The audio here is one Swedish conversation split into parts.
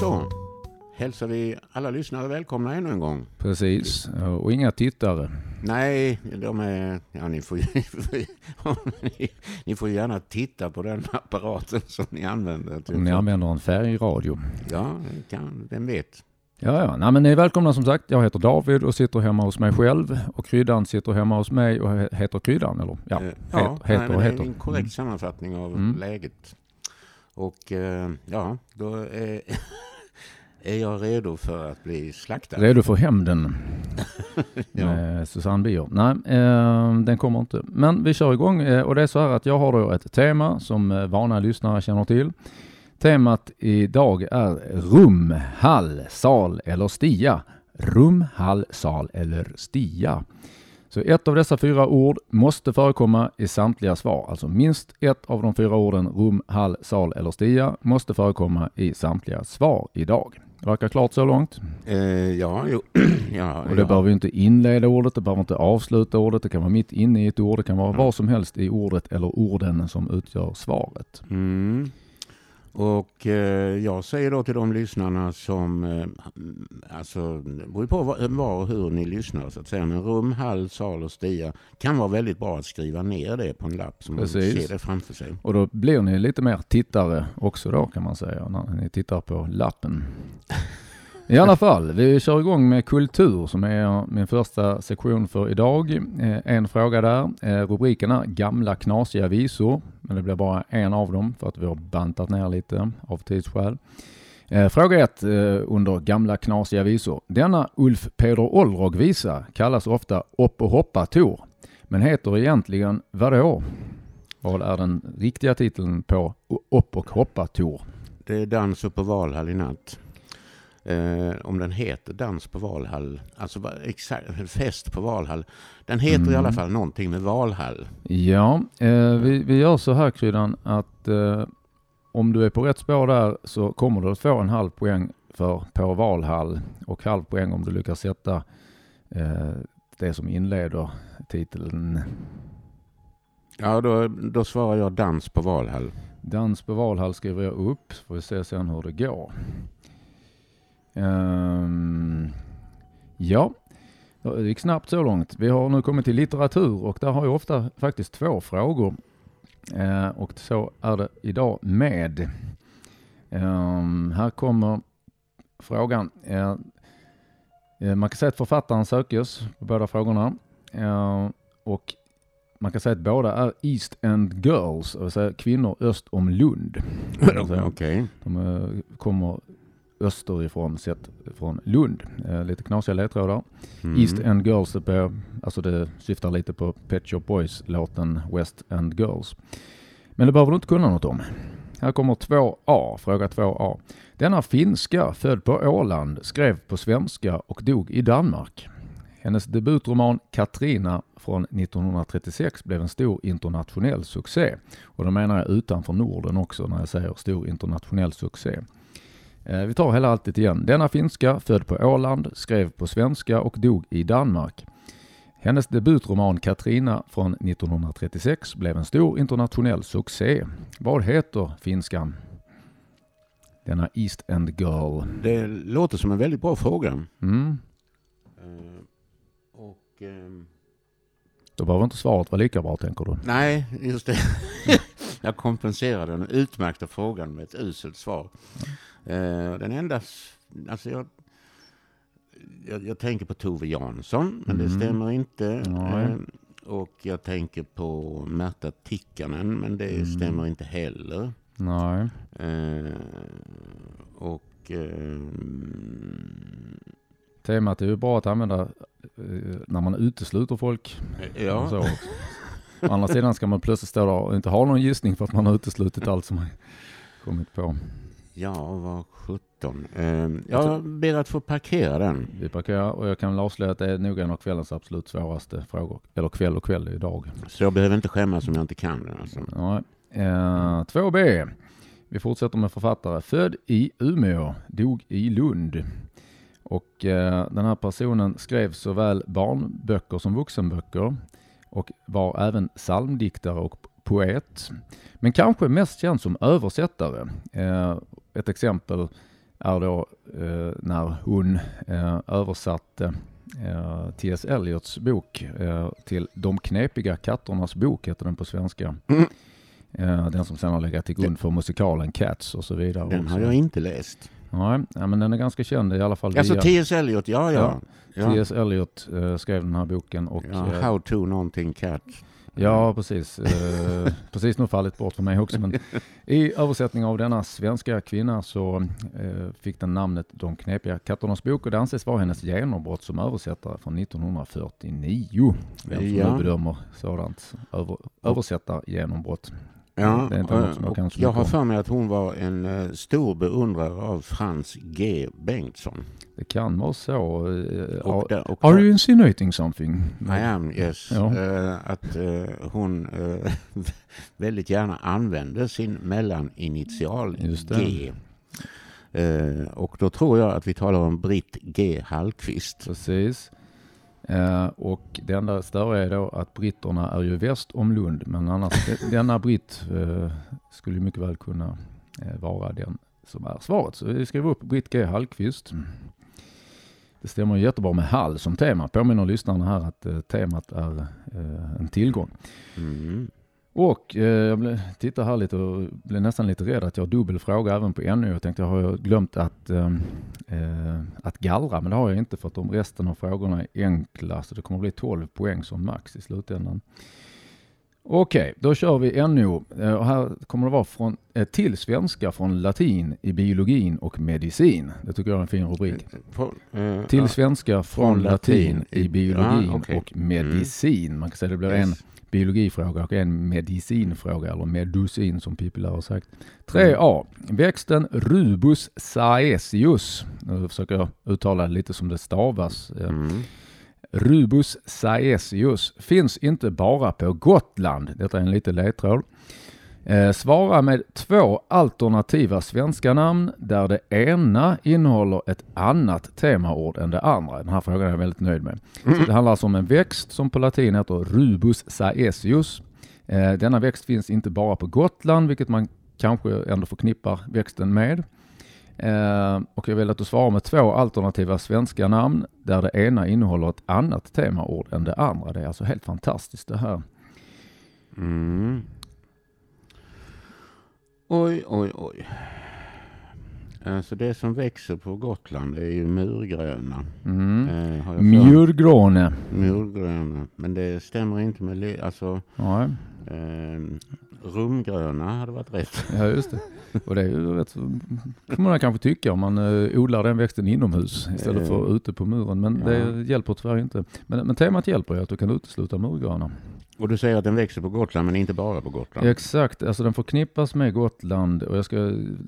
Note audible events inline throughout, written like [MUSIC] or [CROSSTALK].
Så hälsar vi alla lyssnare välkomna ännu en gång. Precis, och inga tittare. Nej, de är... Ja, ni får, ju- [LAUGHS] ni får gärna titta på den apparaten som ni använder. typ. Om ni använder en färgradio. Ja, kan, vem vet. Ja, ja. Nej, men ni är välkomna som sagt. Jag heter David och sitter hemma hos mig själv. Och Kryddan sitter hemma hos mig och he- heter Kryddan, eller? Ja, Eh, heter, nej, heter och det är heter. en korrekt sammanfattning av Mm. läget. Och eh, ja, då är, [LAUGHS] är jag redo för att bli slaktad. Redo för hämnden [LAUGHS] Ja. med Susanne Bier. Nej, eh, den kommer inte. Men vi kör igång eh, och det är så här att jag har då ett tema som vana lyssnare känner till. Temat idag är rum, hall, sal eller stia. Rum, hall, sal eller stia. Så ett av dessa fyra ord måste förekomma i samtliga svar. Alltså minst ett av de fyra orden rum, hall, sal eller stia måste förekomma i samtliga svar idag. Verkar klart så långt? Eh, ja, jo. [CLEARS THROAT] ja, Och det ja. behöver inte inleda ordet, det behöver inte avsluta ordet, det kan vara mitt inne i ett ord, det kan vara Mm. vad som helst i ordet eller orden som utgör svaret. Mm. Och eh, jag säger då till de lyssnarna som, eh, alltså det beror på var, var och hur ni lyssnar så att säga. Men rum, hall, sal och stia kan vara väldigt bra att skriva ner det på en lapp så man ser det framför sig. Och då blir ni lite mer tittare också då kan man säga, när ni tittar på lappen. I alla fall, vi kör igång med kultur som är min första sektion för idag. Eh, en fråga där. Rubriken Rubrikerna gamla knasiga visor, men det blir bara en av dem för att vi har bantat ner lite av tidsskäl. Eh, fråga ett under gamla knasiga visor. Denna Ulf Peder Olrog-visa kallas ofta Upp och hoppa-Tor, men heter egentligen vadå? Vad är den riktiga titeln på Upp och hoppa-Tor? Det är dans uppe på Valhall i natt. Eh, om den heter Dans på Valhall, alltså exakt, fest på Valhall. Den heter i Mm. alla fall någonting med Valhall. Ja, eh, vi, vi gör så här Kryddan att eh, om du är på rätt spår där så kommer du att få en halv poäng för på Valhall och halv poäng om du lyckas sätta eh, det som inleder titeln Ja, då, då svarar jag Dans på Valhall. Dans på Valhall skriver jag upp, så får vi se sen hur det går. Ehm, ja, det gick snabbt så långt. Vi har nu kommit till litteratur och där har jag ofta faktiskt två frågor. Eh, och så är det idag med. Ehm, här kommer frågan. Eh, man kan säga att författaren sökes på båda frågorna. Eh, och man kan säga att båda är East End Girls, säga kvinnor öst om Lund. [CLEARS THROAT] Okej. Alltså, De eh, kommer österifrån sett från Lund. Eh, lite knasiga ledtrådar. Mm. East End Girls, är på, alltså det syftar lite på Pet Shop Boys-låten West End Girls. Men det behöver du inte kunna något om. Här kommer 2A, fråga 2A. Denna finska, född på Åland, skrev på svenska och dog i Danmark. Hennes debutroman Katrina från 1936 blev en stor internationell succé. Och då menar jag utanför Norden också när jag säger stor internationell succé. Eh, Vi tar hela alltet igen. Denna finska, född på Åland, skrev på svenska och dog i Danmark. Hennes debutroman Katrina från 1936 blev en stor internationell succé. Vad heter finskan? Denna East End Girl. Det låter som en väldigt bra fråga. Mm. Eh, och, ehm, Då behöver inte svaret vara lika bra tänker du? nej, just det. [LAUGHS] jag kompenserar den utmärkta frågan med ett uselt svar. Eh, den enda... Alltså jag, jag, jag tänker på Tove Jansson, men det Mm. stämmer inte. Eh, och jag tänker på Märta Tikkanen, men det Mm. stämmer inte heller. Nej. Eh, och... ehm, Temat är ju bra att använda eh, när man utesluter folk. ja. Så. Å andra sidan ska man plötsligt stå där och inte ha någon gissning för att man har uteslutit allt som man kommit på. Ja, vad sjutton. Ehm, jag ber att få parkera den. Vi parkerar och jag kan avslöja att det är nog en av kvällens absolut svåraste frågor. Eller kväll och kväll idag. Så jag behöver inte skämmas om jag inte kan den. Alltså. Ja, eh, 2B. Vi fortsätter med författare. Född i Umeå, dog i Lund. Och eh, den här personen skrev såväl barnböcker som vuxenböcker och var även psalmdiktare och poet. Men kanske mest känd som översättare. Eh, ett exempel är då eh, när hon eh, översatte eh, T.S. Eliots bok eh, till De knepiga katternas bok, heter den på svenska. Mm. Eh, den som sedan har legat till grund för musikalen Cats och så vidare. Den också. har jag inte läst. Nej, men den är ganska känd i alla fall. Alltså T.S. Eliot, ja ja. Ja, T.S. Eliot eh, skrev den här boken och ja How to någonting cat. Ja, precis. Eh, precis nu fallit bort för mig också. Men I översättning av denna svenska kvinna så eh, fick den namnet De knepiga katternas bok och det anses vara hennes genombrott som översättare från 1949. Vem som Ja. nu bedömer sådant över, översättargenombrott. Ja, Det är inte något som jag kan så jag har för mig att hon var en eh, stor beundrare av Frans G. Bengtsson. Det kan vara så. eh, Och där, och are you insinuating something? I am, yes. Ja. Eh, att eh, hon eh, [LAUGHS] väldigt gärna använde sin mellaninitial. G. Och då tror jag att vi talar om Britt G. Hallqvist. Precis. Eh, och det enda större är då att britterna är ju väst om Lund, men annars denna britt eh, skulle ju mycket väl kunna eh, vara den som är svaret. Så vi skriver upp Britt G Hallqvist. Det stämmer jättebra med Hall som tema. Påminner lyssnarna här att eh, temat är eh, en tillgång. Mm. Och eh, jag tittar här lite och blev nästan lite rädd att jag har dubbel fråga även på NU. Jag tänkte, har jag glömt att, eh, eh, att gallra? Men det har jag inte för att de resten av frågorna är enkla. Så det kommer bli 12 poäng som max i slutändan. Okej, då kör vi NO. Eh, och här kommer det vara från, eh, till svenska från latin i biologin och medicin. Det tycker jag är en fin rubrik. Från, eh, Till svenska från Från latin latin i biologin ja, okej. och medicin. Man kan säga det blir en yes. Biologifråga och en medicinfråga, eller medusin som Pippi lär ha sagt. 3A. Växten Rubus saesius. Nu försöker jag uttala det lite som det stavas. Mm. Rubus saesius finns inte bara på Gotland. Detta är en liten ledtråd. Eh, svara med två alternativa svenska namn där det ena innehåller ett annat temaord än det andra. Den här frågan är jag väldigt nöjd med. Så det handlar alltså om en växt som på latin heter Rubus saesius. Eh, denna växt finns inte bara på Gotland, vilket man kanske ändå förknippar växten med. Eh, och jag vill att du svarar med två alternativa svenska namn där det ena innehåller ett annat temaord än det andra. Det är alltså helt fantastiskt det här. Mm. Oj, oj, oj. Alltså det som växer på Gotland är ju murgröna. Mm. Eh, Mjurgråne. Murgröna. Men det stämmer inte med... Alltså, Ja, eh, rumgröna hade varit rätt. ja, just det. Och det är ju rätt, kan man kanske tycka om man eh, odlar den växten inomhus istället för ute på muren. Men Ja. det hjälper tyvärr inte. Men, men temat hjälper ju att du kan utesluta murgröna. Och du säger att den växer på Gotland men inte bara på Gotland. Exakt, alltså den förknippas med Gotland och jag ska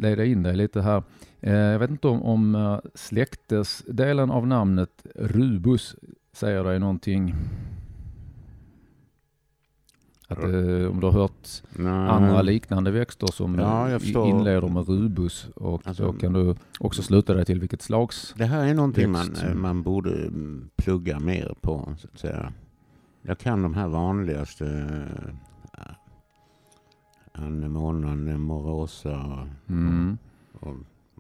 leda in dig lite här. Eh, jag vet inte om, om eh, släktesdelen av namnet Rubus säger dig någonting. Att, eh, om du har hört Nej. andra liknande växter som Ja, eh, inleder med rubus och Alltså- då kan du också sluta dig till vilket slags. Det här är någonting man, Växt. man borde mm, plugga mer på. Så att säga. Jag kan de här vanligaste. äh, Anemona, anemorosa Mm. och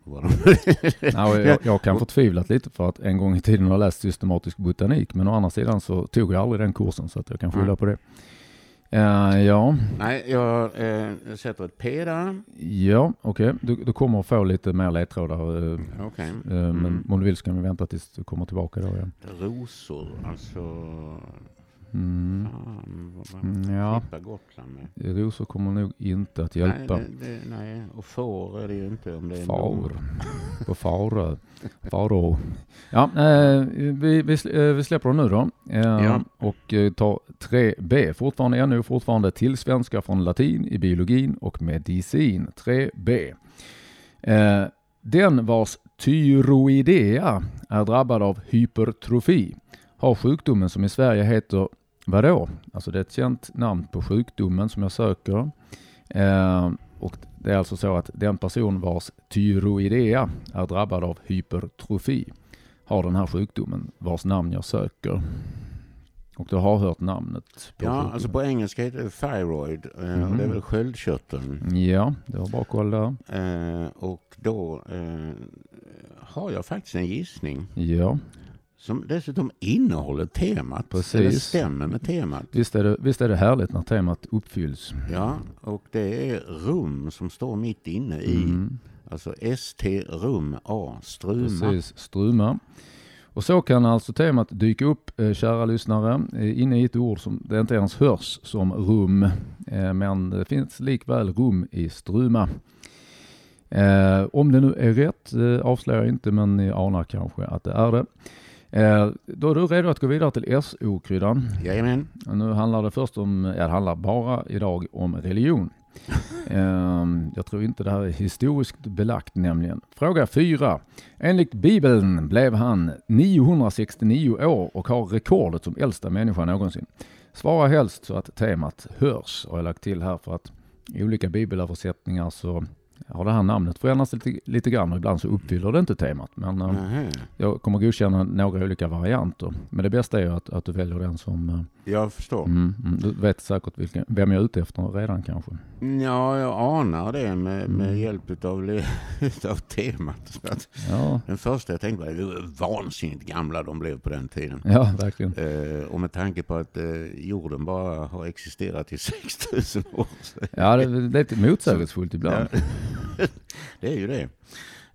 vad de... Ja, och jag, jag kan förtvivlat lite för att en gång i tiden har läst systematisk botanik men å andra sidan så tog jag aldrig den kursen så att jag kan skylla Mm. på det. Eh, ja, Nej, jag eh, sätter ett P där. ja okej. Du, du kommer att få lite mer ledtrådar. eh, Okej. eh, Mm. Men om du vill så kan vi vänta tills du kommer tillbaka då. Ja. Rosor, alltså... Mm. Fan, vad Mm, man ja. Gotland med. Rosor kommer nog inte att hjälpa. Nej, det, det, nej, och får är det ju inte om det är Far. På Farö. Farå. Ja, eh, vi, vi, eh, vi släpper den nu då. Eh, Ja. Och eh, tar 3B. Fortfarande ännu, fortfarande till svenska från latin i biologin och medicin. 3B. Eh, den vars tyroidea är drabbad av hypertrofi har sjukdomen som i Sverige heter vadå? Alltså det är ett känt namn på sjukdomen som jag söker. Eh, och det är alltså så att den person vars tyroidea är drabbad av hypertrofi har den här sjukdomen vars namn jag söker. Och du har hört namnet? På ja, sjukdomen. alltså på engelska heter det thyroid. Mm. Och det är mhm. väl sköldkörteln. Ja, det var bra koll där. Eh, och då eh, har jag faktiskt en gissning. Ja. Som dessutom innehåller temat. Precis. Eller stämmer med temat. Visst är, det, visst är det härligt när temat uppfylls. Ja, och det är rum som står mitt inne i. Mm. Alltså ST rum A, Struma. Precis, Struma. Och så kan alltså temat dyka upp, eh, kära lyssnare, eh, inne i ett ord som det inte ens hörs som rum. Eh, men det finns likväl rum i Struma. Om det nu är rätt avslöjar jag inte, men ni anar kanske att det är det. Då är du redo att gå vidare till SO-kryddan. Jajamän. Nu handlar det först om, ja, det handlar bara idag om religion. [LAUGHS] Ehm, jag tror inte det här är historiskt belagt nämligen. Fråga 4. Enligt Bibeln blev han 969 år och har rekordet som äldsta människa någonsin. Svara helst så att temat hörs har jag lagt till här för att i olika bibelöversättningar så har det här namnet förändrats lite, lite grann och ibland så uppfyller det inte temat. Men mm. jag kommer godkänna några olika varianter. Men det bästa är ju att, att du väljer den som... Uh, jag förstår. Mm, mm, du vet säkert vilken, vem jag är ute efter redan kanske. Ja, jag anar det med, med mm. hjälp av, [LAUGHS] av temat. ja. Den första jag tänkte var vansinnigt gamla de blev på den tiden. Ja, verkligen. Uh, och med tanke på att uh, jorden bara har existerat i [LAUGHS] 6000 år. ja, det, det är lite motsägelsefullt ibland. Ja. Det är ju det.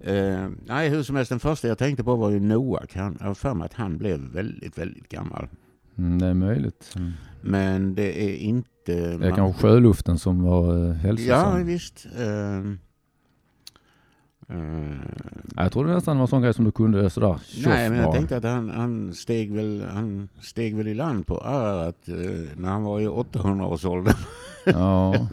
Uh, nej, hur som helst, den första jag tänkte på var ju Noak. Han, jag har för mig att han blev väldigt, väldigt gammal. Mm, det är möjligt. Mm. Men det är inte... Det är man... kanske sjöluften som var uh, hälsosam. Ja, visst. Uh, Uh, jag trodde nästan det var en sån grej som du kunde sådär Nej, men jag bara. tänkte att han, han, steg väl, han steg väl i land på örat uh, när han var i 800-årsåldern. Ja. [LAUGHS]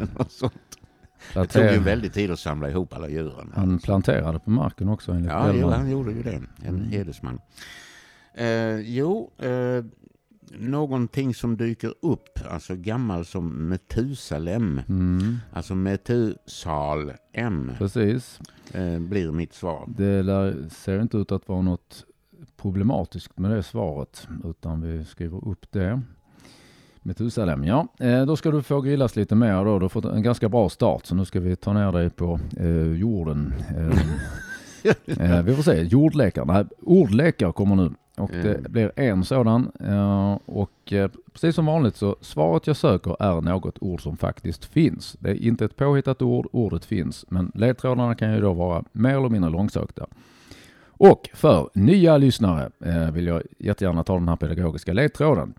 Det tog ju väldigt tid att samla ihop alla djuren. Han planterade på marken också enligt Ja, jo, han gjorde ju det. En mm. hedersman. Eh, jo, eh, någonting som dyker upp, alltså gammal som Metusalem. Mm. Alltså Metusalem. Precis. Eh, blir mitt svar. Det lär, ser inte ut att vara något problematiskt med det svaret, utan vi skriver upp det. Metusalem, ja. Eh, då ska du få grillas lite mer då. Du har fått en ganska bra start så nu ska vi ta ner dig på eh, jorden. Eh, eh vi får se, jordlekar. Nej, ordlekar kommer nu. Och det mm. blir en sådan. Eh, och eh, precis som vanligt så svaret jag söker är något ord som faktiskt finns. Det är inte ett påhittat ord, ordet finns. Men ledtrådarna kan ju då vara mer eller mindre långsökta. Och för nya lyssnare vill jag jättegärna ta den här pedagogiska ledtråden.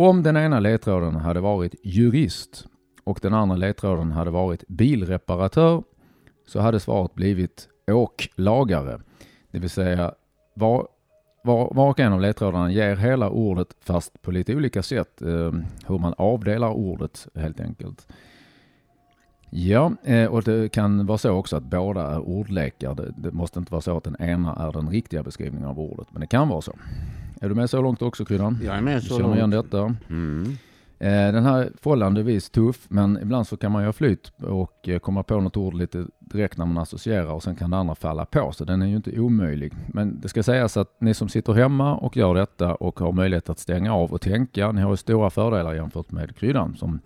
Om den ena ledtråden hade varit jurist och den andra ledtråden hade varit bilreparatör så hade svaret blivit åklagare. Det vill säga var, var, var och en av ledtrådarna ger hela ordet fast på lite olika sätt. Eh, hur man avdelar ordet helt enkelt. Ja, eh, och det kan vara så också att båda är ordlekar. Det, det måste inte vara så att den ena är den riktiga beskrivningen av ordet, men det kan vara så. Är du med så långt också Kryddan? Jag är med så långt. Känner igen detta? Mm. Eh, den här är förhållandevis tuff, men ibland så kan man ha flyt och eh, komma på något ord lite direkt när man associerar och sen kan det andra falla på, så den är ju inte omöjlig. Men det ska sägas att ni som sitter hemma och gör detta och har möjlighet att stänga av och tänka, ni har ju stora fördelar jämfört med kryddan som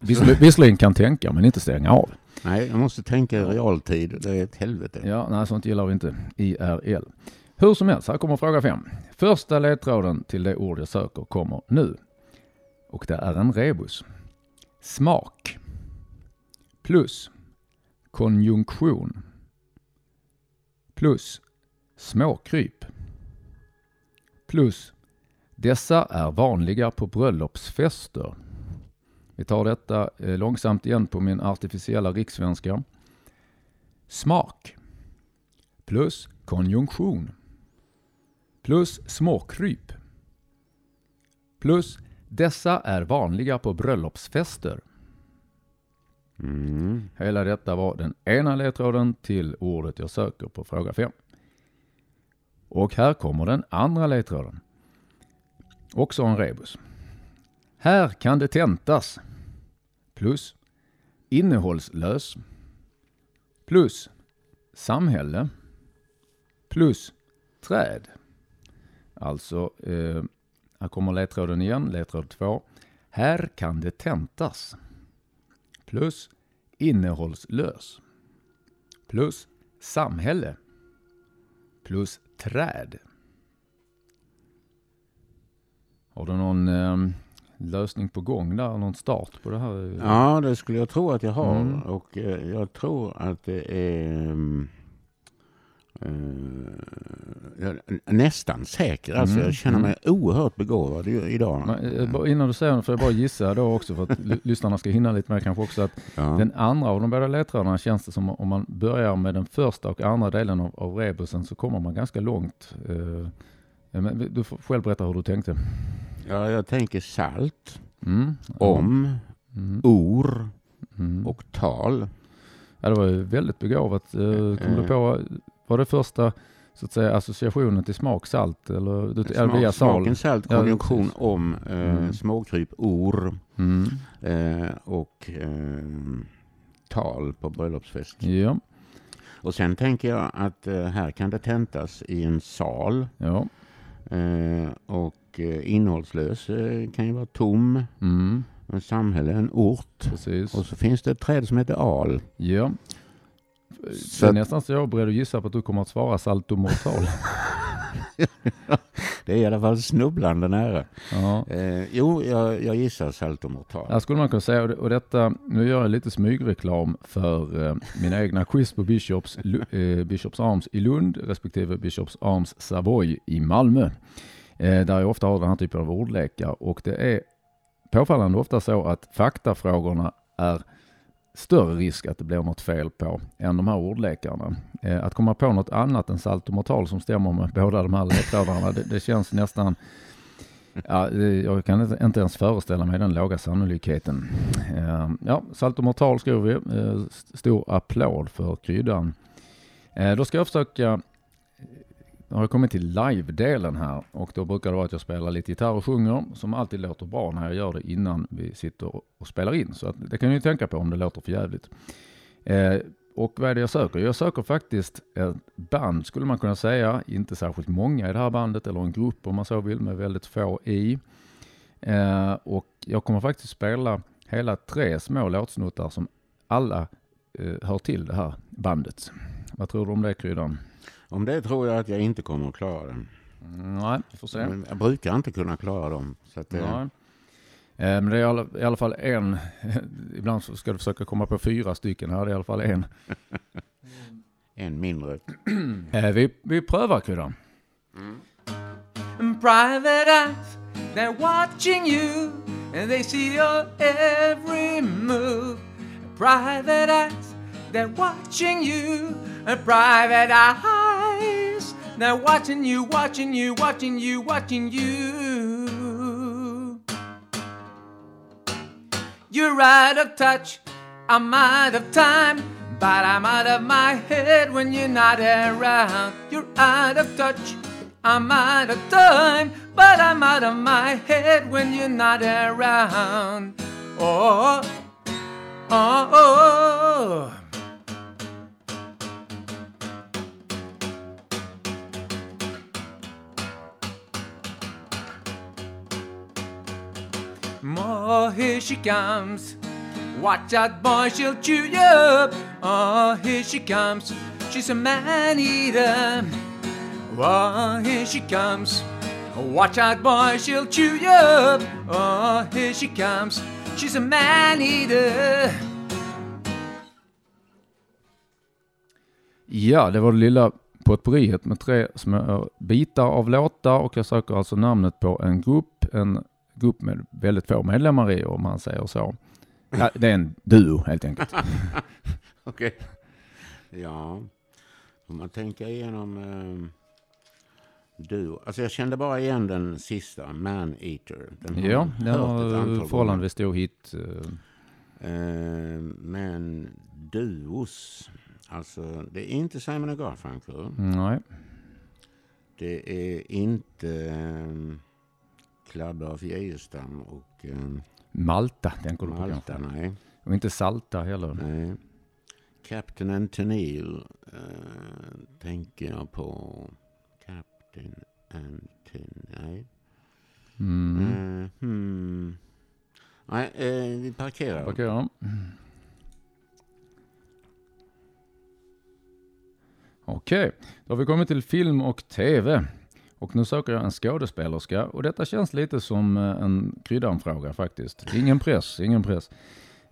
[LAUGHS] visserligen kan tänka men inte stänga av. Nej, jag måste tänka i realtid. Det är ett helvete. Ja, nej, sånt gillar vi inte. IRL. Hur som helst, här kommer fråga fem. Första ledtråden till det ord jag söker kommer nu. Och det är en rebus. Smak. Plus. Konjunktion. Plus. Småkryp. Plus. Dessa är vanliga på bröllopsfester. Vi tar detta eh, långsamt igen på min artificiella rikssvenska. Smak. Plus konjunktion plus småkryp. Plus dessa är vanliga på bröllopsfester. Mm. Hela detta var den ena ledtråden till ordet jag söker på fråga 5. Och här kommer den andra ledtråden. Också en rebus. Här kan det tentas. Plus innehållslös. Plus samhälle. Plus träd. Alltså, eh, Här kommer ledtråden igen, ledtråd 2. Här kan det tentas. Plus innehållslös. Plus samhälle. Plus träd. Har du någon eh, lösning på gång där? Någon start på det här? Ja, det skulle jag tro att jag har. Mm. Och eh, jag tror att det är mm, eh, är nästan säker. Alltså, Mm, Jag känner mig oerhört begåvad idag. Men, eh, bara Innan du säger det får jag bara gissa då också för att [LAUGHS] ly- lyssnarna ska hinna lite mer kanske också att Ja. den andra av de båda ledtrådarna känns det som om man börjar med den första och andra delen av, av rebusen så kommer man ganska långt. Eh, men du får själv berätta hur du tänkte. ja, jag tänker salt, Mm. om, Mm. or Mm. och tal. Ja, det var ju väldigt begåvat. Eh, Kom du Eh. på, var det första så att säga associationen till smak salt eller eller Smak, sal? smaken, salt, Ja, konjunktion, precis. om, eh, Mm. småkryp, or Mm. eh, och eh, tal på bröllopsfest. Ja, Och sen tänker jag att eh, här kan det tentas i en sal. ja. Eh, och eh, innehållslös eh, kan ju vara tom. Mm. En samhälle, en ort. Precis. Och så finns det ett träd som heter al. Ja. Så det är nästan så jag är beredd att gissa på att du kommer att svara saltomortal. [LAUGHS] Det är i alla fall snubblande nära. ja. Eh, jo, jag, jag gissar saltomortal. Här skulle man kunna säga, och det- och detta, nu gör jag lite smygreklam för eh, mina egna quiz på Bishops, eh, Bishops Arms i Lund respektive Bishops Arms Savoy i Malmö. Eh, där jag ofta har den här typen av ordlekar och det är påfallande ofta så att faktafrågorna är större risk att det blir något fel på än de här ordlekarna. Eh, att komma på något annat än saltomortal som stämmer med båda de här ledtrådarna, det, det känns nästan Ja, jag kan inte- ens föreställa mig den låga sannolikheten. Eh, Ja, saltomortal skriver vi. Eh, Stor applåd för kryddan. Eh, då ska jag försöka nu har jag kommit till live-delen här och då brukar det vara att jag spelar lite gitarr och sjunger som alltid låter bra när jag gör det innan vi sitter och spelar in. Så att det kan ni ju tänka på om det låter för jävligt. Eh, och vad är det jag söker? Jag söker faktiskt ett band skulle man kunna säga. Inte särskilt många i det här bandet eller en grupp om man så vill med väldigt få i. Eh, och jag kommer faktiskt spela hela tre små låtsnuttar som alla eh, hör till det här bandet. Vad tror du om det Kryddan? Om det tror jag att jag inte kommer att klara den. Mm, nej, vi får se. Men jag brukar inte kunna klara dem. Så att det, Nej. Eh, Men det är i alla, i alla fall en, [LAUGHS] ibland så ska du försöka komma på fyra stycken, här är det i alla fall en. [LAUGHS] En mindre. [CLEARS THROAT] Eh, Vi, vi prövar Kryddan. Private eyes, they're watching you and they see your every move. Private eyes, they're watching you. Private eyes, they're watching you, watching you, watching you, watching you. You're out of touch, I'm out of time, but I'm out of my head when you're not around. You're out of touch, I'm out of time, but I'm out of my head when you're not around. Oh, oh, oh. oh. Ma, here she comes. Watch out, boy, she'll chew you up. Oh, here she comes. She's a man eater. Oh, here she comes. Watch out, boy, she'll chew you up. Oh, here she comes. She's a man eater. Ja, det var det lilla potpurriet med tre små bitar av låtar och jag söker alltså namnet på en grupp, en grupp med väldigt få medlemmar i om man säger så. Ja, det är en duo helt enkelt. [LAUGHS] Okej. Ja. Om man tänker igenom eh, du. Alltså jag kände bara igen den sista, Man Eater. Den har Ja, den var antal förhållandevis stor hit. eh. Eh, men duos. Alltså det är inte Simon Garfunkel. Nej, Det är inte eh, Club af Geijerstam och eh, Malta tänker du på Malta. kanske. Nej. Och inte Salta heller. nej. Captain Antonil eh, tänker jag på. Captain Anton... Nej. Mm. Eh, hmm. Nej, eh, vi parkerar. Parkera. Okej, då har vi kommit till film och tv. Och nu söker jag en skådespelerska och detta känns lite som eh, en kryddanfråga faktiskt. Ingen press, ingen press.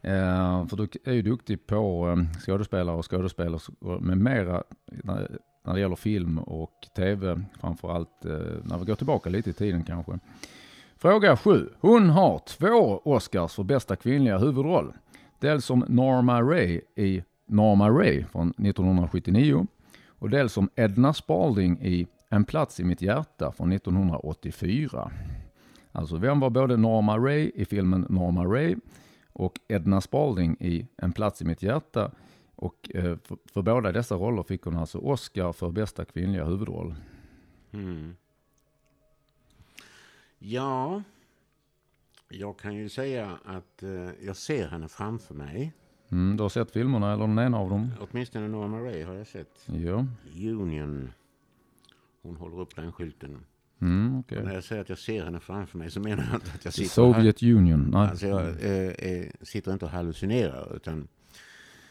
Eh, för du är ju duktig på eh, skådespelare och skådespelerskor med mera när, när det gäller film och tv. Framförallt eh, när vi går tillbaka lite i tiden kanske. Fråga 7. Hon har två Oscars för bästa kvinnliga huvudroll. Dels som Norma Ray i Norma Ray från 1979 och dels som Edna Spalding i en plats i mitt hjärta från 1984. Alltså vem var både Norma Ray i filmen Norma Ray och Edna Spalding i En plats i mitt hjärta. Och eh, för, för båda dessa roller fick hon alltså Oscar för bästa kvinnliga huvudroll. Mm. Ja, jag kan ju säga att eh, jag ser henne framför mig. Mm, du har sett filmerna eller den ena av dem? Åtminstone Norma Ray har jag sett. Ja. Union. Hon håller upp den skylten. Mm. Och när jag säger att jag ser henne framför mig så menar jag inte att jag sitter Sovjet Union. Nej. här. Alltså jag eh, eh, sitter inte och hallucinerar. Utan,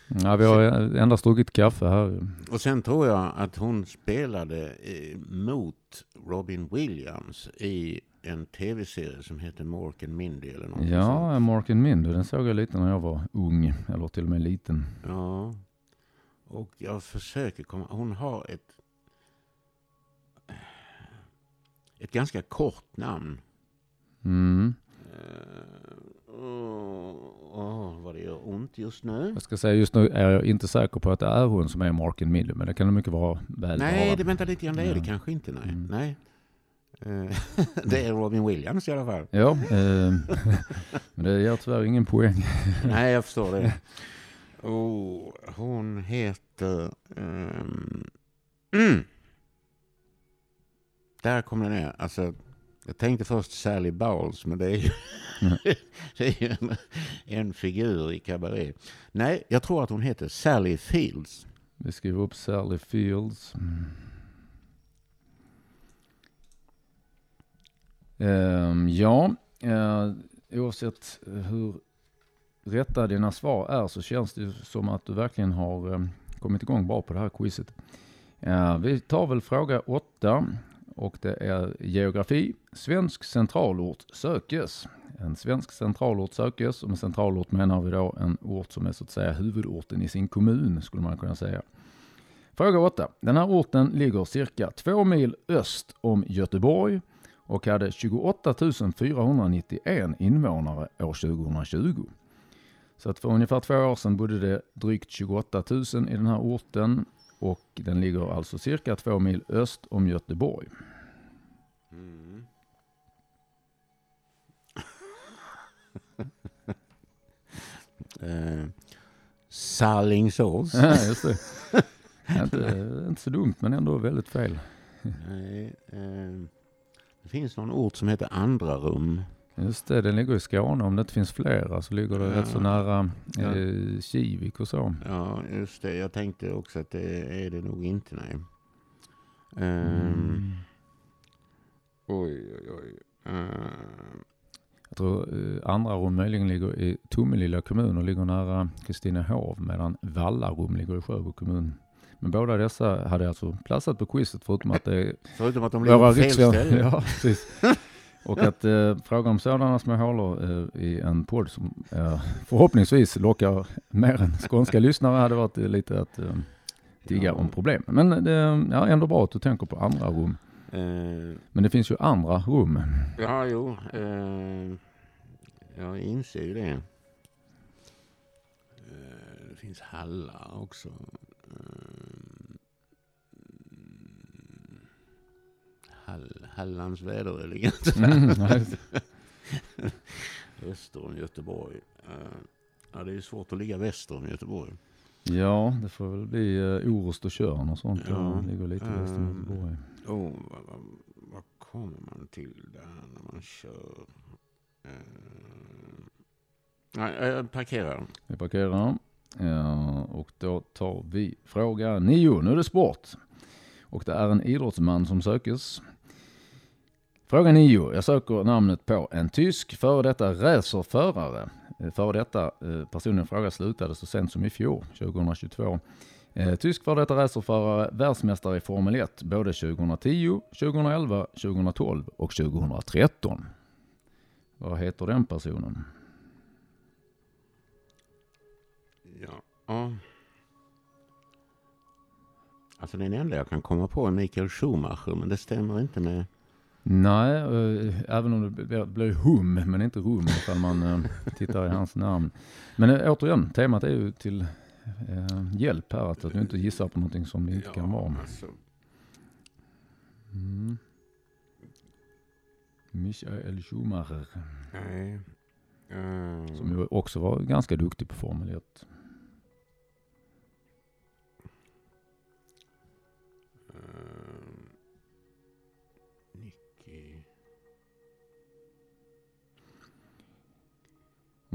Ja, vi har endast druckit kaffe här. och sen tror jag att hon spelade eh, mot Robin Williams i en tv-serie som heter Mork and Mindy eller något sånt. Ja, Mark and Mindy, den såg jag lite när jag var ung, eller till och med liten. Ja. Och jag försöker komma... Hon har ett... Ett ganska kort namn. Mm. Uh, oh, vad det gör ont just nu. Jag ska säga just nu är jag inte säker på att det är hon som är Mark and Mindy, men det kan det mycket vara väl Nej, det väntar lite grann. Det är det kanske inte. Nej. Mm. nej. Eh, [LAUGHS] det är Robin Williams i alla fall. Ja, eh, [LAUGHS] men det ger tyvärr ingen poäng. [LAUGHS] nej, jag förstår det. Oh, hon heter... ehm, mm. Där kom den ner. Alltså, jag tänkte först Sally Bowles, men det är ju, [LAUGHS] det är ju en, en figur i Cabaret. Nej, jag tror att hon heter Sally Fields. Vi skriver upp Sally Fields. Mm. Ehm, ja, eh, oavsett hur rätta dina svar är så känns det som att du verkligen har eh, kommit igång bra på det här quizet. Eh, vi tar väl fråga åtta och det är geografi. Svensk centralort sökes. En svensk centralort sökes och med centralort menar vi då en ort som är så att säga huvudorten i sin kommun skulle man kunna säga. Fråga 8. Den här orten ligger cirka två mil öst om Göteborg och hade 28 491 invånare år 2020. Så att för ungefär två år sedan bodde det drygt 28 000 i den här orten och den ligger alltså cirka två mil öst om Göteborg. Mm. [LAUGHS] eh, Sallingsås. [LAUGHS] Ja, just det. inte, inte så dumt men ändå väldigt fel. Nej, eh, det finns någon ort som heter Andra rum. Just det, den ligger i Skåne. Om det inte finns flera så ligger det Ja. rätt så nära Ja. eh, Kivik och så. Ja, just det. Jag tänkte också att det är det nog inte, nej. Ehm, Mm. Oj, oj, oj. Ehm, Jag tror eh, andra rum möjligen ligger i Tomelilla kommun och ligger nära Kristinehov medan Vallarum ligger i Sjöbo kommun. Men båda dessa hade alltså platsat på quizet förutom att det är förutom att de ligger på fel ställe. [LAUGHS] Ja, precis. [LAUGHS] Och att eh, fråga om sådana små hålor eh, i en podd som eh, förhoppningsvis lockar mer än skånska lyssnare hade varit eh, lite att eh, digga Ja. om problem. Men det är ja, ändå bra att du tänker på andra rum. Ehm, Men det finns ju andra rum. Ja, jo. Eh, jag inser ju det. Eh, det finns hallar också. Hall, Hallands väder ligger [LAUGHS] inte Mm, nej. öster om Göteborg. Eh, ja, det är ju svårt att ligga väster om Göteborg. Ja, det får väl bli uh, Orust och Tjörn och sånt. Ja, Det ligger lite väster om ehm, Göteborg. Oh, vad, vad, vad kommer man till där när man kör? Eh, nej, jag parkerar. Vi parkerar. Ja, och då tar vi fråga nio. Nu är det sport. Och det är en idrottsman som sökes. Fråga 9. Jag söker namnet på en tysk före detta racerförare. Eh, före detta eh, personen i fråga slutade så sent som i fjol, 2022. Eh, tysk före detta racerförare, världsmästare i Formel 1 både 2010, 2011, 2012 och 2013. Vad heter den personen? Ja. Alltså den enda jag kan komma på är Michael Schumacher, men det stämmer inte med... Nej, eh, även om det blir- blir hum, men inte rum ifall man eh, tittar i hans namn. Men eh, återigen, temat är ju till eh, hjälp här, att, att du inte gissar på någonting som det inte kan vara. Alltså, Mm. Michael Schumacher, nej. Eh, som ju också var ganska duktig på Formel 1.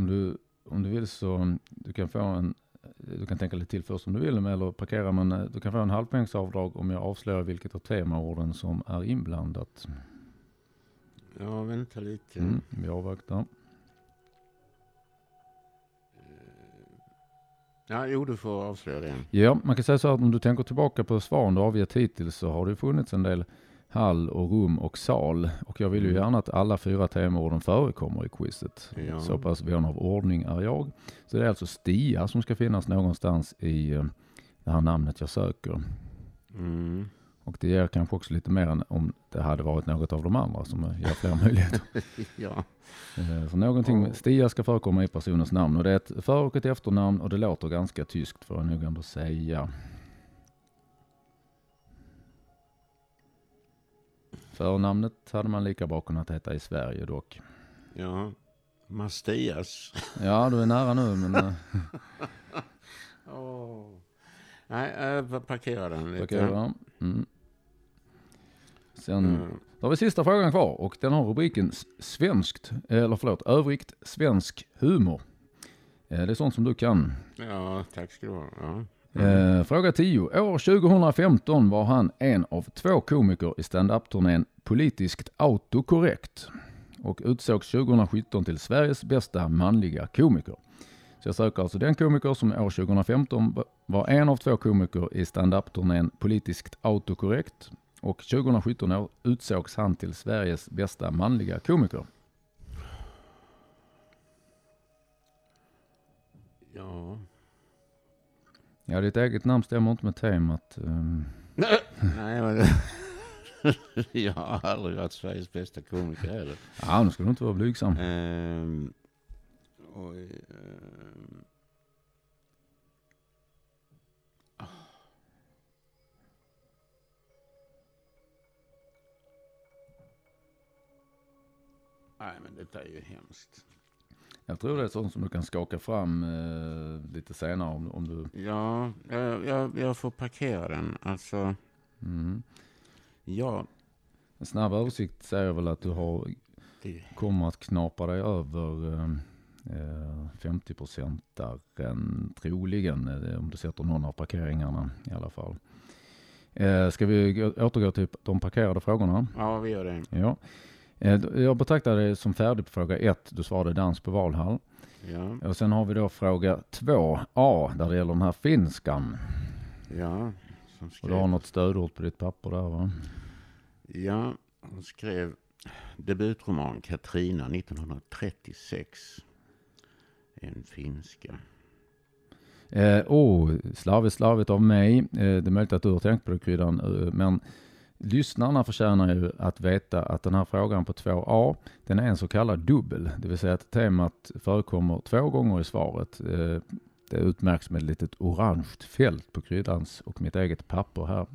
Om du, om du vill så du kan få en du kan tänka lite till först om du vill eller parkera men eh, du kan få en halvpoängsavdrag om jag avslöjar vilket av temaorden som är inblandat. Ja, vänta lite. Mm, vi avvaktar. Ja, jo, du får avslöja det. Ja, man kan säga så här att om du tänker tillbaka på svaren du avgett hittills så har det funnits en del hall och rum och sal. Och jag vill ju Mm. gärna att alla fyra temaorden förekommer i quizet. Ja. Så pass vän av ordning är jag. Så det är alltså Stia som ska finnas någonstans i eh, det här namnet jag söker. Mm. Och det ger kanske också lite mer än om det hade varit något av de andra som ger fler möjligheter. [LAUGHS] ja. Eh, Så någonting med Stia ska förekomma i personens namn och det är ett för och ett efternamn och det låter ganska tyskt får jag nog ändå säga. Förnamnet hade man lika bra kunnat heta i Sverige dock. ja. Mastias. [LAUGHS] Ja, du är nära nu men eh, [LAUGHS] Åh. Nej, äh, parkera den lite. parkera. Mm. Sen Mm. då har vi sista frågan kvar och den har rubriken Svenskt, eller förlåt, övrigt svensk humor. Eh, Det är sånt som du kan. Ja, tack ska du ha. Ja. Eh, fråga 10. År 2015 var han en av två komiker i stand-up-turnén Politiskt autokorrekt och utsågs 2017 till Sveriges bästa manliga komiker. Så jag söker alltså den komiker som år 2015 va- var en av två komiker i stand-up-turnén Politiskt autokorrekt och 2017 år utsågs han till Sveriges bästa manliga komiker. ja. Ja, ditt eget namn stämmer inte med temat. ehm. [LAUGHS] Nej, men... [LAUGHS] jag har aldrig varit Sveriges bästa komiker heller. Ja, nu ska du inte vara blygsam. Oj, ehm. Ah. Nej, men detta är ju hemskt. Jag tror det är sånt som du kan skaka fram eh, lite senare om, om du... Ja, jag, jag, jag får parkera den. Alltså, Mm. ja, En snabb översikt säger väl att du har, kommer att knapa dig över eh, eh, 50 procentaren troligen, eh, om du sätter någon av parkeringarna i alla fall. Eh, ska vi gå, återgå till de parkerade frågorna? ja, vi gör det. Ja. Eh, jag betraktar det som färdig på fråga 1. Du svarade dans på Valhall. Ja, Och sen har vi då fråga 2a där det gäller den här finskan. ja. Som Och du har skrev, något stödord på ditt papper där va? ja, hon skrev debutroman Katrina 1936. En finska. Eh, oh, slarvigt, slarvigt av mig. Eh, det är möjligt att du har tänkt på det kryddan. Eh, men lyssnarna förtjänar ju att veta att den här frågan på 2a, den är en så kallad dubbel. Det vill säga att temat förekommer två gånger i svaret. Eh, det utmärks med ett litet orange fält på kryddans och mitt eget papper här.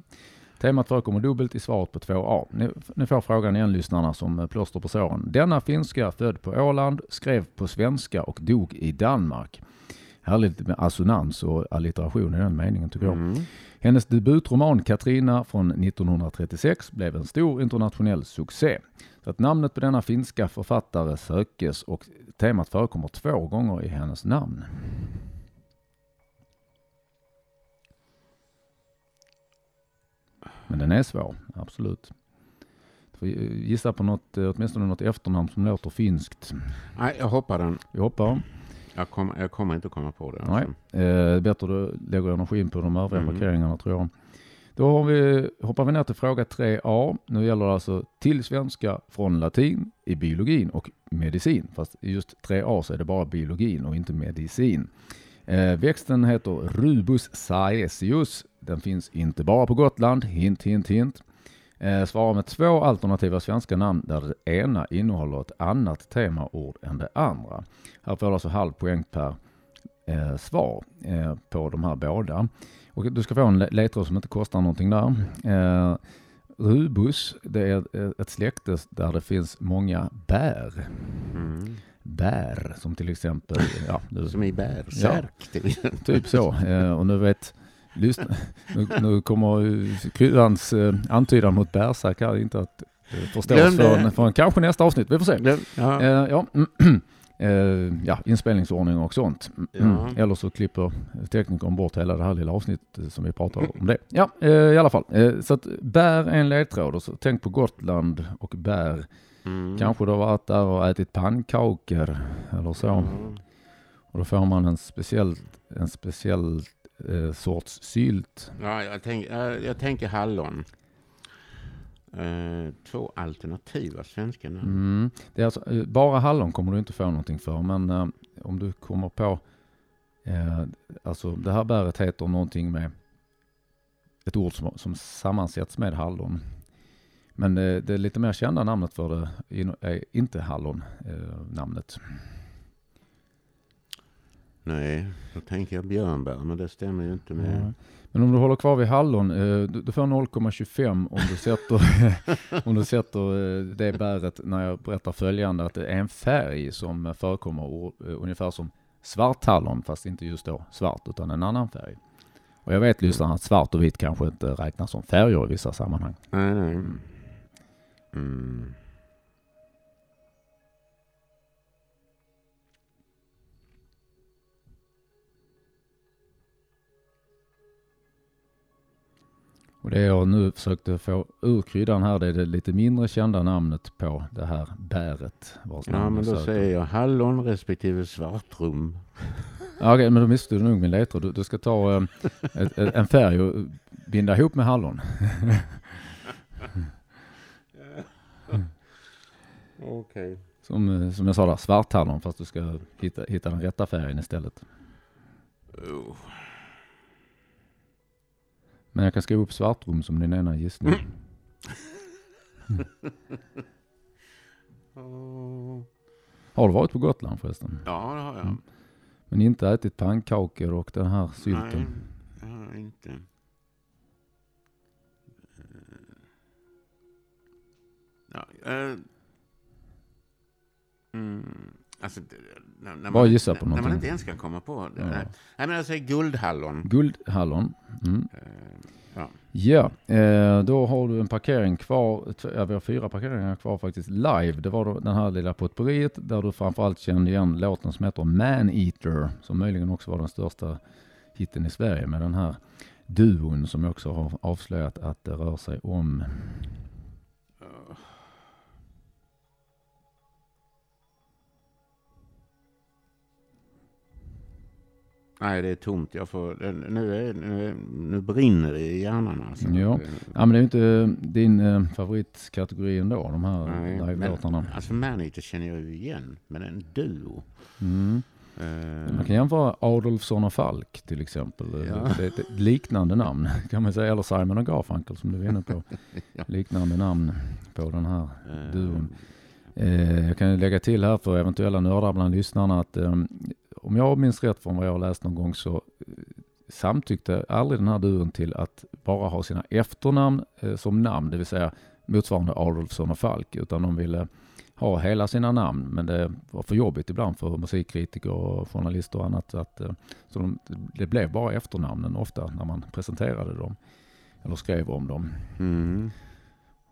Temat förekommer dubbelt i svaret på 2a. Ni, ni får frågan igen lyssnarna som plåster på såren. Denna finska född på Åland, skrev på svenska och dog i Danmark. Härligt med assonans och allitteration i den meningen tycker jag. Mm. Hennes debutroman Katrina från 1936 blev en stor internationell succé. Så att namnet på denna finska författare sökes och temat förekommer två gånger i hennes namn. Men den är svår, absolut. Får gissa på något, eh, åtminstone något efternamn som låter finskt. Nej, jag hoppar den. Vi hoppar. Jag, kom, jag kommer inte komma på det. Nej. Alltså. Eh, bättre du lägger energin på de övriga Mm. parkeringarna tror jag. Då har vi, hoppar vi ner till fråga 3a. Nu gäller det alltså till svenska från latin i biologin och medicin. Fast i just 3a så är det bara biologin och inte medicin. Eh, växten heter Rubus saesius. Den finns inte bara på Gotland. Hint, hint, hint. Eh, svarar med två alternativa svenska namn där det ena innehåller ett annat temaord än det andra. Här får du alltså halv poäng per eh, svar eh, på de här båda. Och du ska få en le- ledtråd som inte kostar någonting där. Eh, rubus, det är ett- ett släkte där det finns många bär. Mm. Bär, som till exempel, ja, Som i bärsärk exempel. typ så. [LAUGHS] Eh, och nu vet, lyssna, nu, nu kommer kryddans eh, antydan mot bärsärk här inte att eh, förstås förrän, förrän kanske nästa avsnitt. Vi får se. Ja. Eh, ja. [CLEARS THROAT] Eh, ja, inspelningsordning och sånt. Mm. Ja. Eller så klipper teknikern bort hela det här lilla avsnittet som vi pratar om det. Ja, eh, i alla fall. Eh, så att bär är en ledtråd. Och så tänk på Gotland och bär. Mm. Kanske du har varit där och ätit pannkakor eller så. Ja. Och då får man en speciell, en speciell eh, sorts sylt. Ja, jag, tänk, jag, jag tänker hallon. Eh, två alternativa svenska namn. Mm. Det är alltså, eh, bara hallon kommer du inte få någonting för. Men eh, om du kommer på, eh, alltså det här bäret heter någonting med ett ord som, som sammansätts med hallon. Men det, det lite mer kända namnet för det är inte hallon eh, namnet. Nej, då tänker jag björnbär, men det stämmer ju inte med... Ja. Men om du håller kvar vid hallon, eh, du, får 0,25 om du sätter, [LAUGHS] om du sätter eh, det bäret när jag berättar följande att det är en färg som förekommer eh, ungefär som svarthallon fast inte just då svart utan en annan färg. Och jag vet lyssnarna att svart och vitt kanske inte räknas som färger i vissa sammanhang. Nej, nej. Mm. Och det jag nu försökte få ur kryddan här det är det lite mindre kända namnet på det här bäret. Ja, men då söker. säger jag hallon respektive svartrum. [LAUGHS] Ja, okej, men då missade du nog min ledtråd. Du, du ska ta eh, [LAUGHS] ett, ett, en färg och binda ihop med hallon. [LAUGHS] Okej. Som, eh, som jag sa där, svarthallon fast du ska hitta, hitta den rätta färgen istället. Oh. Men jag kan skriva upp svartrum som din ena gissning. Oh. [LAUGHS] Har du varit på Gotland förresten? Ja, det har jag. Mm. Men inte ätit pannkakor och den här Nej, sylten? har jag inte. Eh. Ja, eh. Alltså, när, när Bara man, gissa på när, när man någonting. inte ens kan komma på det. Ja. Nej, men jag säger guldhallon. Guldhallon. Mm. Eh, ja. Ja, eh, då har du en parkering kvar. Ja, vi har fyra parkeringar kvar faktiskt live. Det var då den här lilla potpurriet där du framförallt kände igen låten som heter Man Eater. Som möjligen också var den största hitten i Sverige med den här duon som också har avslöjat att det rör sig om. Nej, det är tomt. Jag får, nu, är, nu, nu brinner det i hjärnan alltså. Ja. Ja, men det är inte din eh, favoritkategori ändå, de här live-låtarna. alltså Maneater känner jag ju igen, men en duo. Mm. Eh, Man kan jämföra Adolfsson och Falk till exempel. Ja. Det är ett liknande namn [LAUGHS] kan man säga. Eller Simon och Garfunkel som du är inne på. [LAUGHS] Ja. Liknande namn på den här eh, duon. Eh, jag kan lägga till här för eventuella nördar bland lyssnarna att eh, om jag minns rätt från vad jag har läst någon gång så eh, samtyckte aldrig den här duon till att bara ha sina efternamn eh, som namn, det vill säga motsvarande Adolfsson och Falk, utan de ville ha hela sina namn, men det var för jobbigt ibland för musikkritiker och journalister och annat. Att, eh, så de, det blev bara efternamnen ofta när man presenterade dem eller skrev om dem. Mm.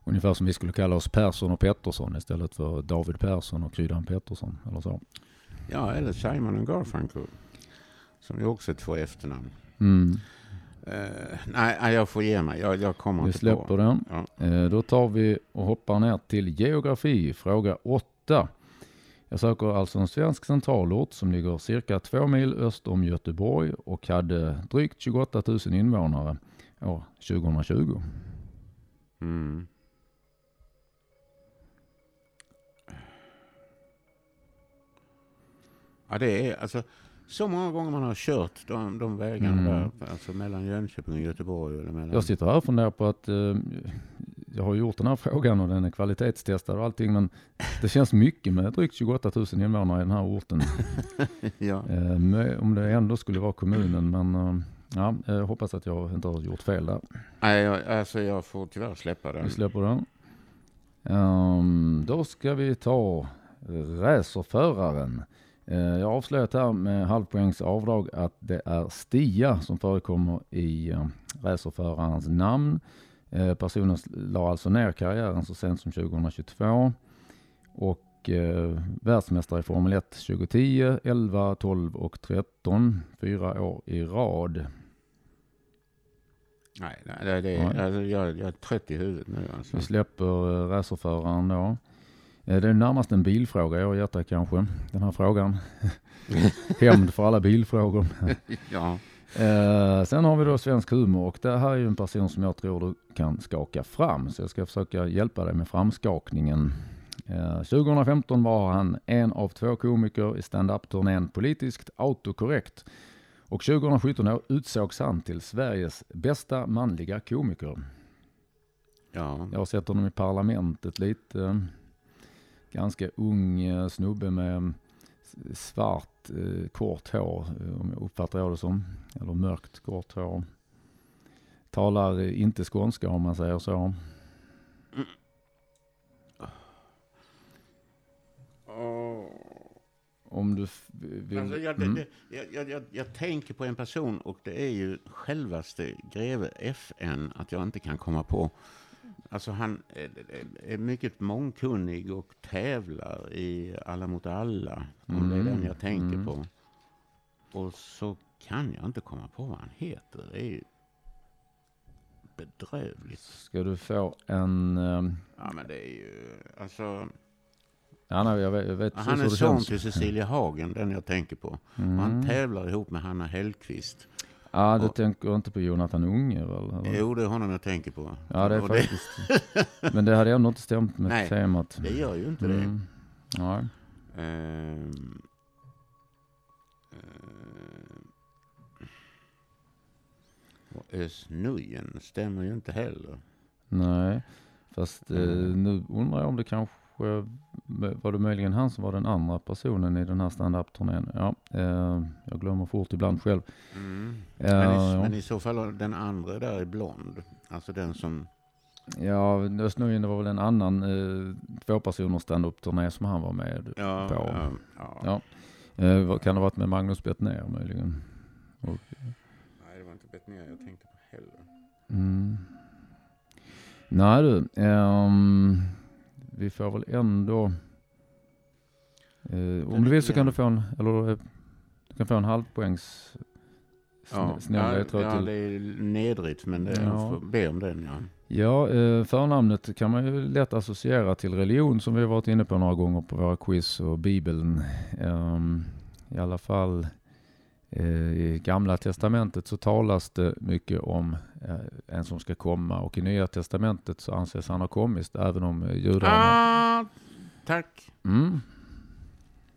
Ungefär som vi skulle kalla oss Persson och Pettersson istället för David Persson och Kryddan Pettersson eller så. Ja, eller Simon och Garfunkel. Som ju också är två efternamn. Mm. Eh, nej, jag får ge mig. Jag, jag kommer Vi inte släpper på. den. Ja. Eh, Då tar vi och hoppar ner till geografi, fråga 8. Jag söker alltså en svensk centralort som ligger cirka två mil öster om Göteborg och hade drygt 28 000 invånare år 2020. Mm. Ja, det är alltså så många gånger man har kört de, de vägarna Mm. där, alltså mellan Jönköping och Göteborg. Eller mellan... Jag sitter här och funderar på att eh, jag har gjort den här frågan och den är kvalitetstestad och allting men det känns mycket med drygt 28 000 invånare i den här orten. [LAUGHS] ja. Eh, med- om det ändå skulle vara kommunen men eh, ja, jag hoppas att jag inte har gjort fel där. Nej, jag, alltså jag får tyvärr släppa den. Vi släpper den. Ehm, då ska vi ta racerföraren. Uh, jag har avslöjat här med halvpoängs avdrag att det är Stia som förekommer i uh, racerförarens namn. Eh, personen la alltså ner karriären så sent som 2022 och världsmästare i Formel 1 2010, 11, 12 och 13, fyra år i rad. Nej, nej, det, det, Nej. alltså, jag, jag är trött i huvudet nu. Alltså. Vi släpper racerföraren då. Eh, Det är närmast en bilfråga jag dig kanske, den här frågan. [LAUGHS] Hämnd för alla bilfrågor. [LAUGHS] Ja. Eh, sen har vi då svensk humor och det här är ju en person som jag tror du kan skaka fram. Så jag ska försöka hjälpa dig med framskakningen. Eh, 2015 var han en av två komiker i stand-up-turnén Politiskt autokorrekt. Och 2017 utsågs han till Sveriges bästa manliga komiker. ja. Jag har sett honom i parlamentet lite. Ganska ung eh, snubbe med s- svart eh, kort hår, eh, om jag uppfattar jag det som. Eller mörkt kort hår. Talar inte skånska om man säger så. Åh. Om du vill... Alltså, jag, Mm. jag, jag, jag tänker på en person och det är ju självaste greve FN att jag inte kan komma på. Alltså han är, mycket mångkunnig och tävlar i Alla mot alla. Om det är den jag tänker Mm. på. Och så kan jag inte komma på vad han heter. Det är ju bedrövligt. Ska du få en... eh, Ja men det är ju, alltså. Ja, nej, jag vet, jag vet Han är son till Cecilia Hagen, den jag tänker på. Och han Mm. tävlar ihop med Hanna Hellqvist. Ja, du och- tänker inte på Jonathan Unge väl? eller? Jo, det är honom jag tänker på. Ja, det är Och faktiskt... Men det hade ändå inte stämt med Nej, temat. det gör ju inte Mm. Det. Ehm, ehm, och Özz stämmer ju inte heller. Nej, fast eh, Mm. nu undrar jag om det kanske var det möjligen han som var den andra personen i den här stand-up-turnén. Ja, eh, jag glömmer fort ibland själv. Mm. Eh, Men, i, ja. men i så fall den andra där är blond. Alltså den som... Ja, Östnöjen det var väl en annan eh, tvåpersoners stand-up-turné som han var med Ja, på. ja. Eh, kan det ha varit med Magnus Bettner möjligen? Och, Nej, det var inte Betnér jag tänkte på heller. mm. Nej du, ehm, vi får väl ändå... Eh, om du vill så kan du få en, eller eh, du kan få en halvpoängs Ja, sn- snäll ja, ja, det är nedrigt men det, Ja. be om den. Ja. Ja, eh, förnamnet kan man ju lätt associera till religion som vi har varit inne på några gånger på våra quiz och bibeln. Ehm, I alla fall i gamla testamentet så talas det mycket om eh, en som ska komma och i nya testamentet så anses han ha kommit även om eh, judarna... Ah, tack. Mm.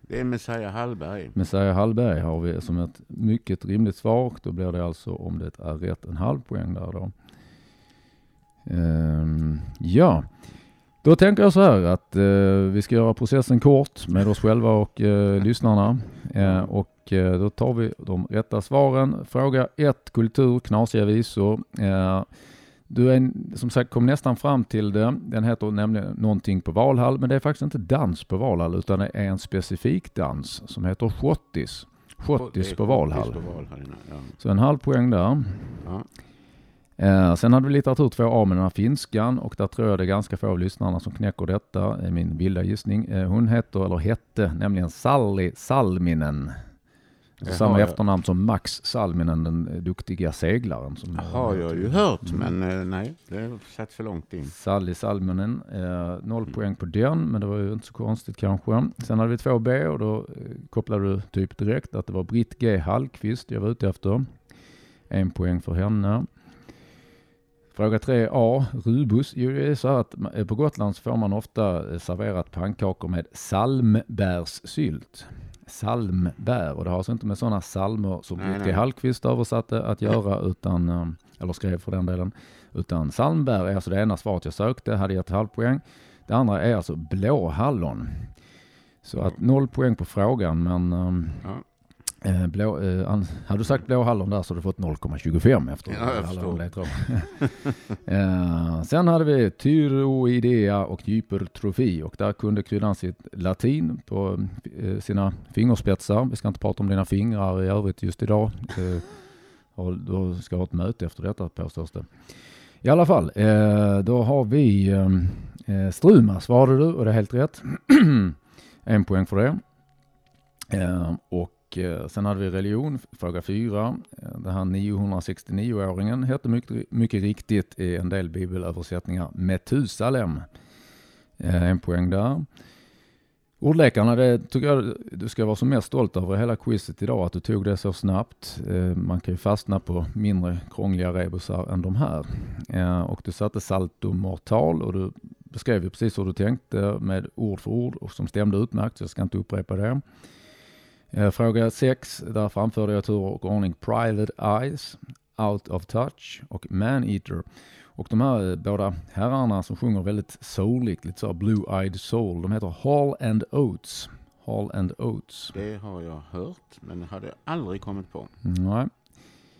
Det är Messiah Hallberg. Messiah Hallberg har vi som ett mycket rimligt svar då blir det alltså om det är rätt en halv poäng där då. Ehm, ja, då tänker jag så här att eh, vi ska göra processen kort med oss själva och eh, lyssnarna. Eh, och eh, då tar vi de rätta svaren. Fråga 1, kultur, knasiga visor. Eh, du är som sagt kom nästan fram till det. Den heter nämligen någonting på Valhall, men det är faktiskt inte dans på Valhall utan det är en specifik dans som heter schottis. Schottis på Valhall. schottis på Valhall, ja. Så en halv poäng där. Ja. Eh, sen hade vi litteratur 2A med den här finskan och där tror jag det är ganska få av lyssnarna som knäcker detta, är min vilda gissning. Eh, hon heter, eller hette, nämligen Sally Salminen. Det Samma har jag. efternamn som Max Salminen, den eh, duktiga seglaren. Som har jag ju hört, Mm. men eh, nej, det satt för långt in. Sally Salminen, eh, noll Mm. poäng på den, men det var ju inte så konstigt kanske. Sen hade vi 2B och då eh, kopplade du typ direkt att det var Britt G Hallqvist jag var ute efter. En poäng för henne. Fråga 3A, Rubus. Jo, det är så att på Gotland så får man ofta serverat pannkakor med salmbärssylt. Salmbär, och det har alltså inte med sådana salmer som nej. Hallqvist översatte att göra, utan, eh, eller skrev för den delen. Utan salmbär är alltså det ena svaret jag sökte, hade gett halvpoäng. Det andra är alltså blåhallon. Så att noll poäng på frågan, men ehm, Ja. Eh, blå, eh, an- hade du sagt blåhallon där så hade du fått 0,25 efter Ja, jag ledtrådarna. [LAUGHS] eh, Sen hade vi tyroidea och hypertrofi och där kunde kryddan sitt latin på eh, sina fingerspetsar. Vi ska inte prata om dina fingrar i övrigt just idag. Eh, och då ska ha ett möte efter detta påstås det. I alla fall, eh, då har vi eh, eh, Struma svarade du och det är helt rätt. [CLEARS THROAT] en poäng för det. Eh, och eh, sen hade vi religion, fråga fyra. Eh, den här 969-åringen hette mycket, mycket riktigt i en del bibelöversättningar Metusalem. Eh, en poäng där. Ordlekarna, det tycker jag du ska vara som mest stolt över i hela quizet idag, att du tog det så snabbt. Man kan ju fastna på mindre krångliga rebusar än de här. Och du satte salto mortal och du beskrev ju precis hur du tänkte med ord för ord och som stämde utmärkt, så jag ska inte upprepa det. Eh, Fråga 6, där framförde jag tur och ordning Private Eyes, Out of Touch och Man Eater. Och de här eh, båda herrarna som sjunger väldigt souligt, lite så blue-eyed soul, de heter Hall and Oates. Hall and Oates. Det har jag hört, men hade aldrig kommit på. Nej.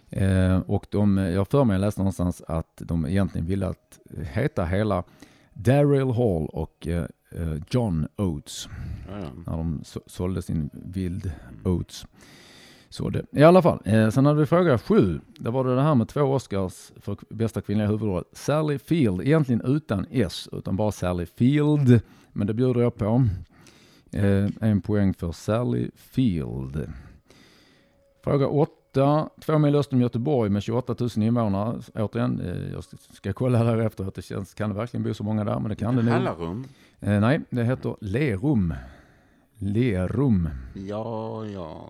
Eh, och de, jag för mig jag läste någonstans att de egentligen ville att heta hela Daryl Hall och eh, eh, John Oates Ja, ja. när de så, sålde sin vild Oates. Så det, I alla fall, eh, sen hade vi fråga sju. Där var det det här med två Oscars för bästa kvinnliga huvudroll. Sally Field, egentligen utan S, utan bara Sally Field. Men det bjuder jag på. Eh, en poäng för Sally Field. Fråga åtta. Två mil öster om Göteborg med 28 000 invånare. Återigen, eh, jag ska, kolla där efter att det känns, kan det verkligen bo så många där? Men det kan det nog. Hallarum? Eh, nej, det heter Lerum. Lerum. Ja, ja.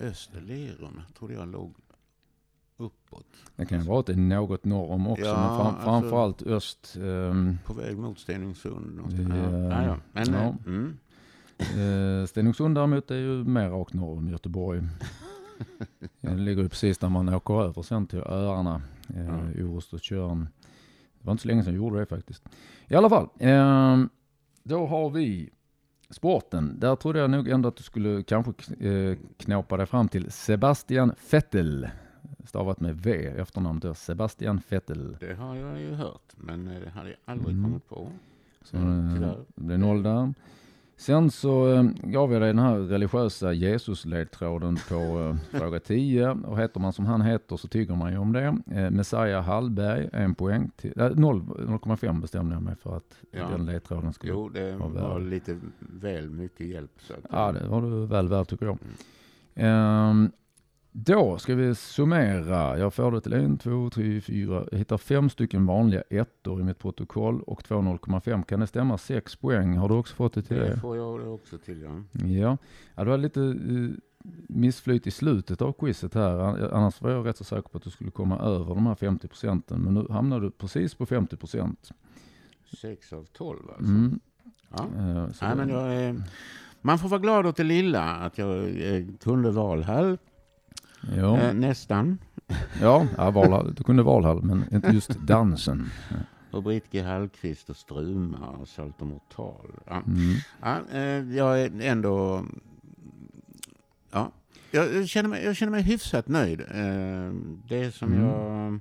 Österlerum trodde jag låg uppåt. Det kan ju vara att det är något norr om också, Ja, men fram, alltså- framförallt öst. ehm, På väg mot Stenungsund. någonstans. Ja. Ja, ja. Men, Ja. eh, mm. eh, Stenungsund däremot är ju mer rakt norr om Göteborg. [LAUGHS] [LAUGHS] det ligger ju precis där man åker över sen till öarna, eh, Ja. Orust och Tjörn. Det var inte så länge sedan jag gjorde det faktiskt. I alla fall, ehm, då har vi sporten. Där trodde jag nog ändå att du skulle kanske eh, knåpa dig fram till Sebastian Vettel. Stavat med V, efternamnet är Sebastian Vettel. Det har jag ju hört, men eh, det hade jag aldrig Mm. kommit på. Så Mm, eh, tyvärr. det blev noll där. Sen så eh, gav jag dig den här religiösa Jesus-ledtråden på eh, fråga 10. Och heter man som han heter så tycker man ju om det. Eh, Messiah Hallberg, en poäng. Till, äh, 0 0,5 bestämde jag mig för att Ja. den ledtråden skulle... Jo, det Ja, var lite väl mycket hjälp. Så att, Ja, det var du väl värd tycker jag. Ehm, då ska vi summera. Jag får det till 1, 2, 3, 4. Jag hittar fem stycken vanliga ettor i mitt protokoll och 2 0,5. Kan det stämma? 6 poäng. Har du också fått det till det? det får jag det också till. Ja. Ja, ja det var lite uh, missflyt i slutet av quizet här. An- Annars var jag rätt så säker på att du skulle komma över de här 50 procenten. Men nu hamnar du precis på 50 procent. Sex av tolv alltså. Mm. Ja. eh, så Nej, men jag, är- man får vara glad åt det lilla, att jag eh, kunde Valhall. Ja, Eh, nästan. [LAUGHS] ja, ja Valhall, du kunde Valhall, men inte just dansen. Och Britt G. Hallqvist och Struma och Saltomortal. Ja. Mm. Ja, eh, jag är ändå... Ja, jag, jag, känner mig, jag känner mig hyfsat nöjd. Eh, det som Mm. jag...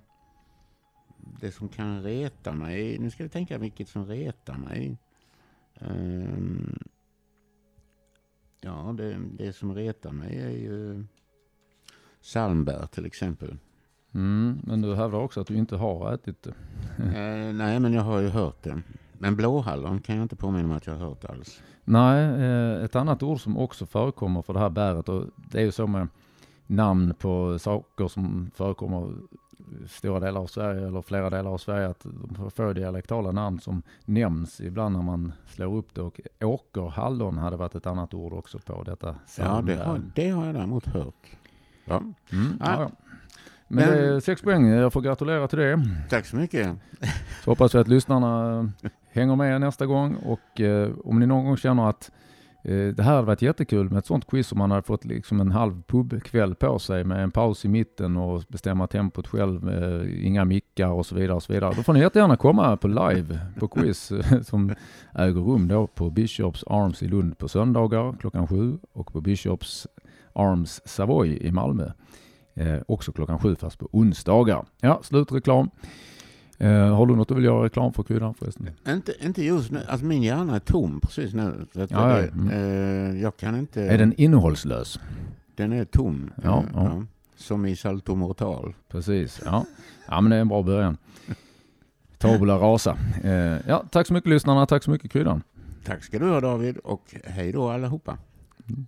Det som kan reta mig... Nu ska vi tänka vilket som retar mig. Eh, ja, det, det som retar mig är ju Salmbär till exempel. Mm, men du hävdar också att du inte har ätit det. [LAUGHS] Eh, nej, men jag har ju hört det. Men blåhallon kan jag inte påminna mig att jag har hört alls. Nej, eh, ett annat ord som också förekommer för det här bäret och det är ju så med namn på saker som förekommer i stora delar av Sverige eller flera delar av Sverige att de får dialektala namn som nämns ibland när man slår upp det och åkerhallon hade varit ett annat ord också på detta. Ja, det har, det har jag däremot hört. Ja. Mm, Ja. ja. Men Men- är sex poäng, jag får gratulera till det. Tack så mycket. Så hoppas vi att lyssnarna eh, hänger med nästa gång och eh, om ni någon gång känner att eh, det här hade varit jättekul med ett sånt quiz om man hade fått liksom en halv pubkväll på sig med en paus i mitten och bestämma tempot själv, eh, inga mickar och så vidare. Och så vidare. Då får ni jättegärna komma på live på quiz eh, som äger rum då på Bishops Arms i Lund på söndagar klockan sju och på Bishops Arms Savoy i Malmö. Eh, också klockan sju fast på onsdagar. Ja, slutreklam. Eh, har du något du vill göra reklam för kryddan förresten? Inte, inte just nu. Alltså min hjärna är tom precis nu. Så att Ja, ja, det, mm. eh, jag kan inte... Är den innehållslös? Den är tom. Ja, ja. Som i saltomortal. Precis, ja. Ja men det är en bra början. Tabula rasa. Eh, ja, tack så mycket lyssnarna, tack så mycket kryddan. Tack ska du ha David och hej då allihopa. Mm.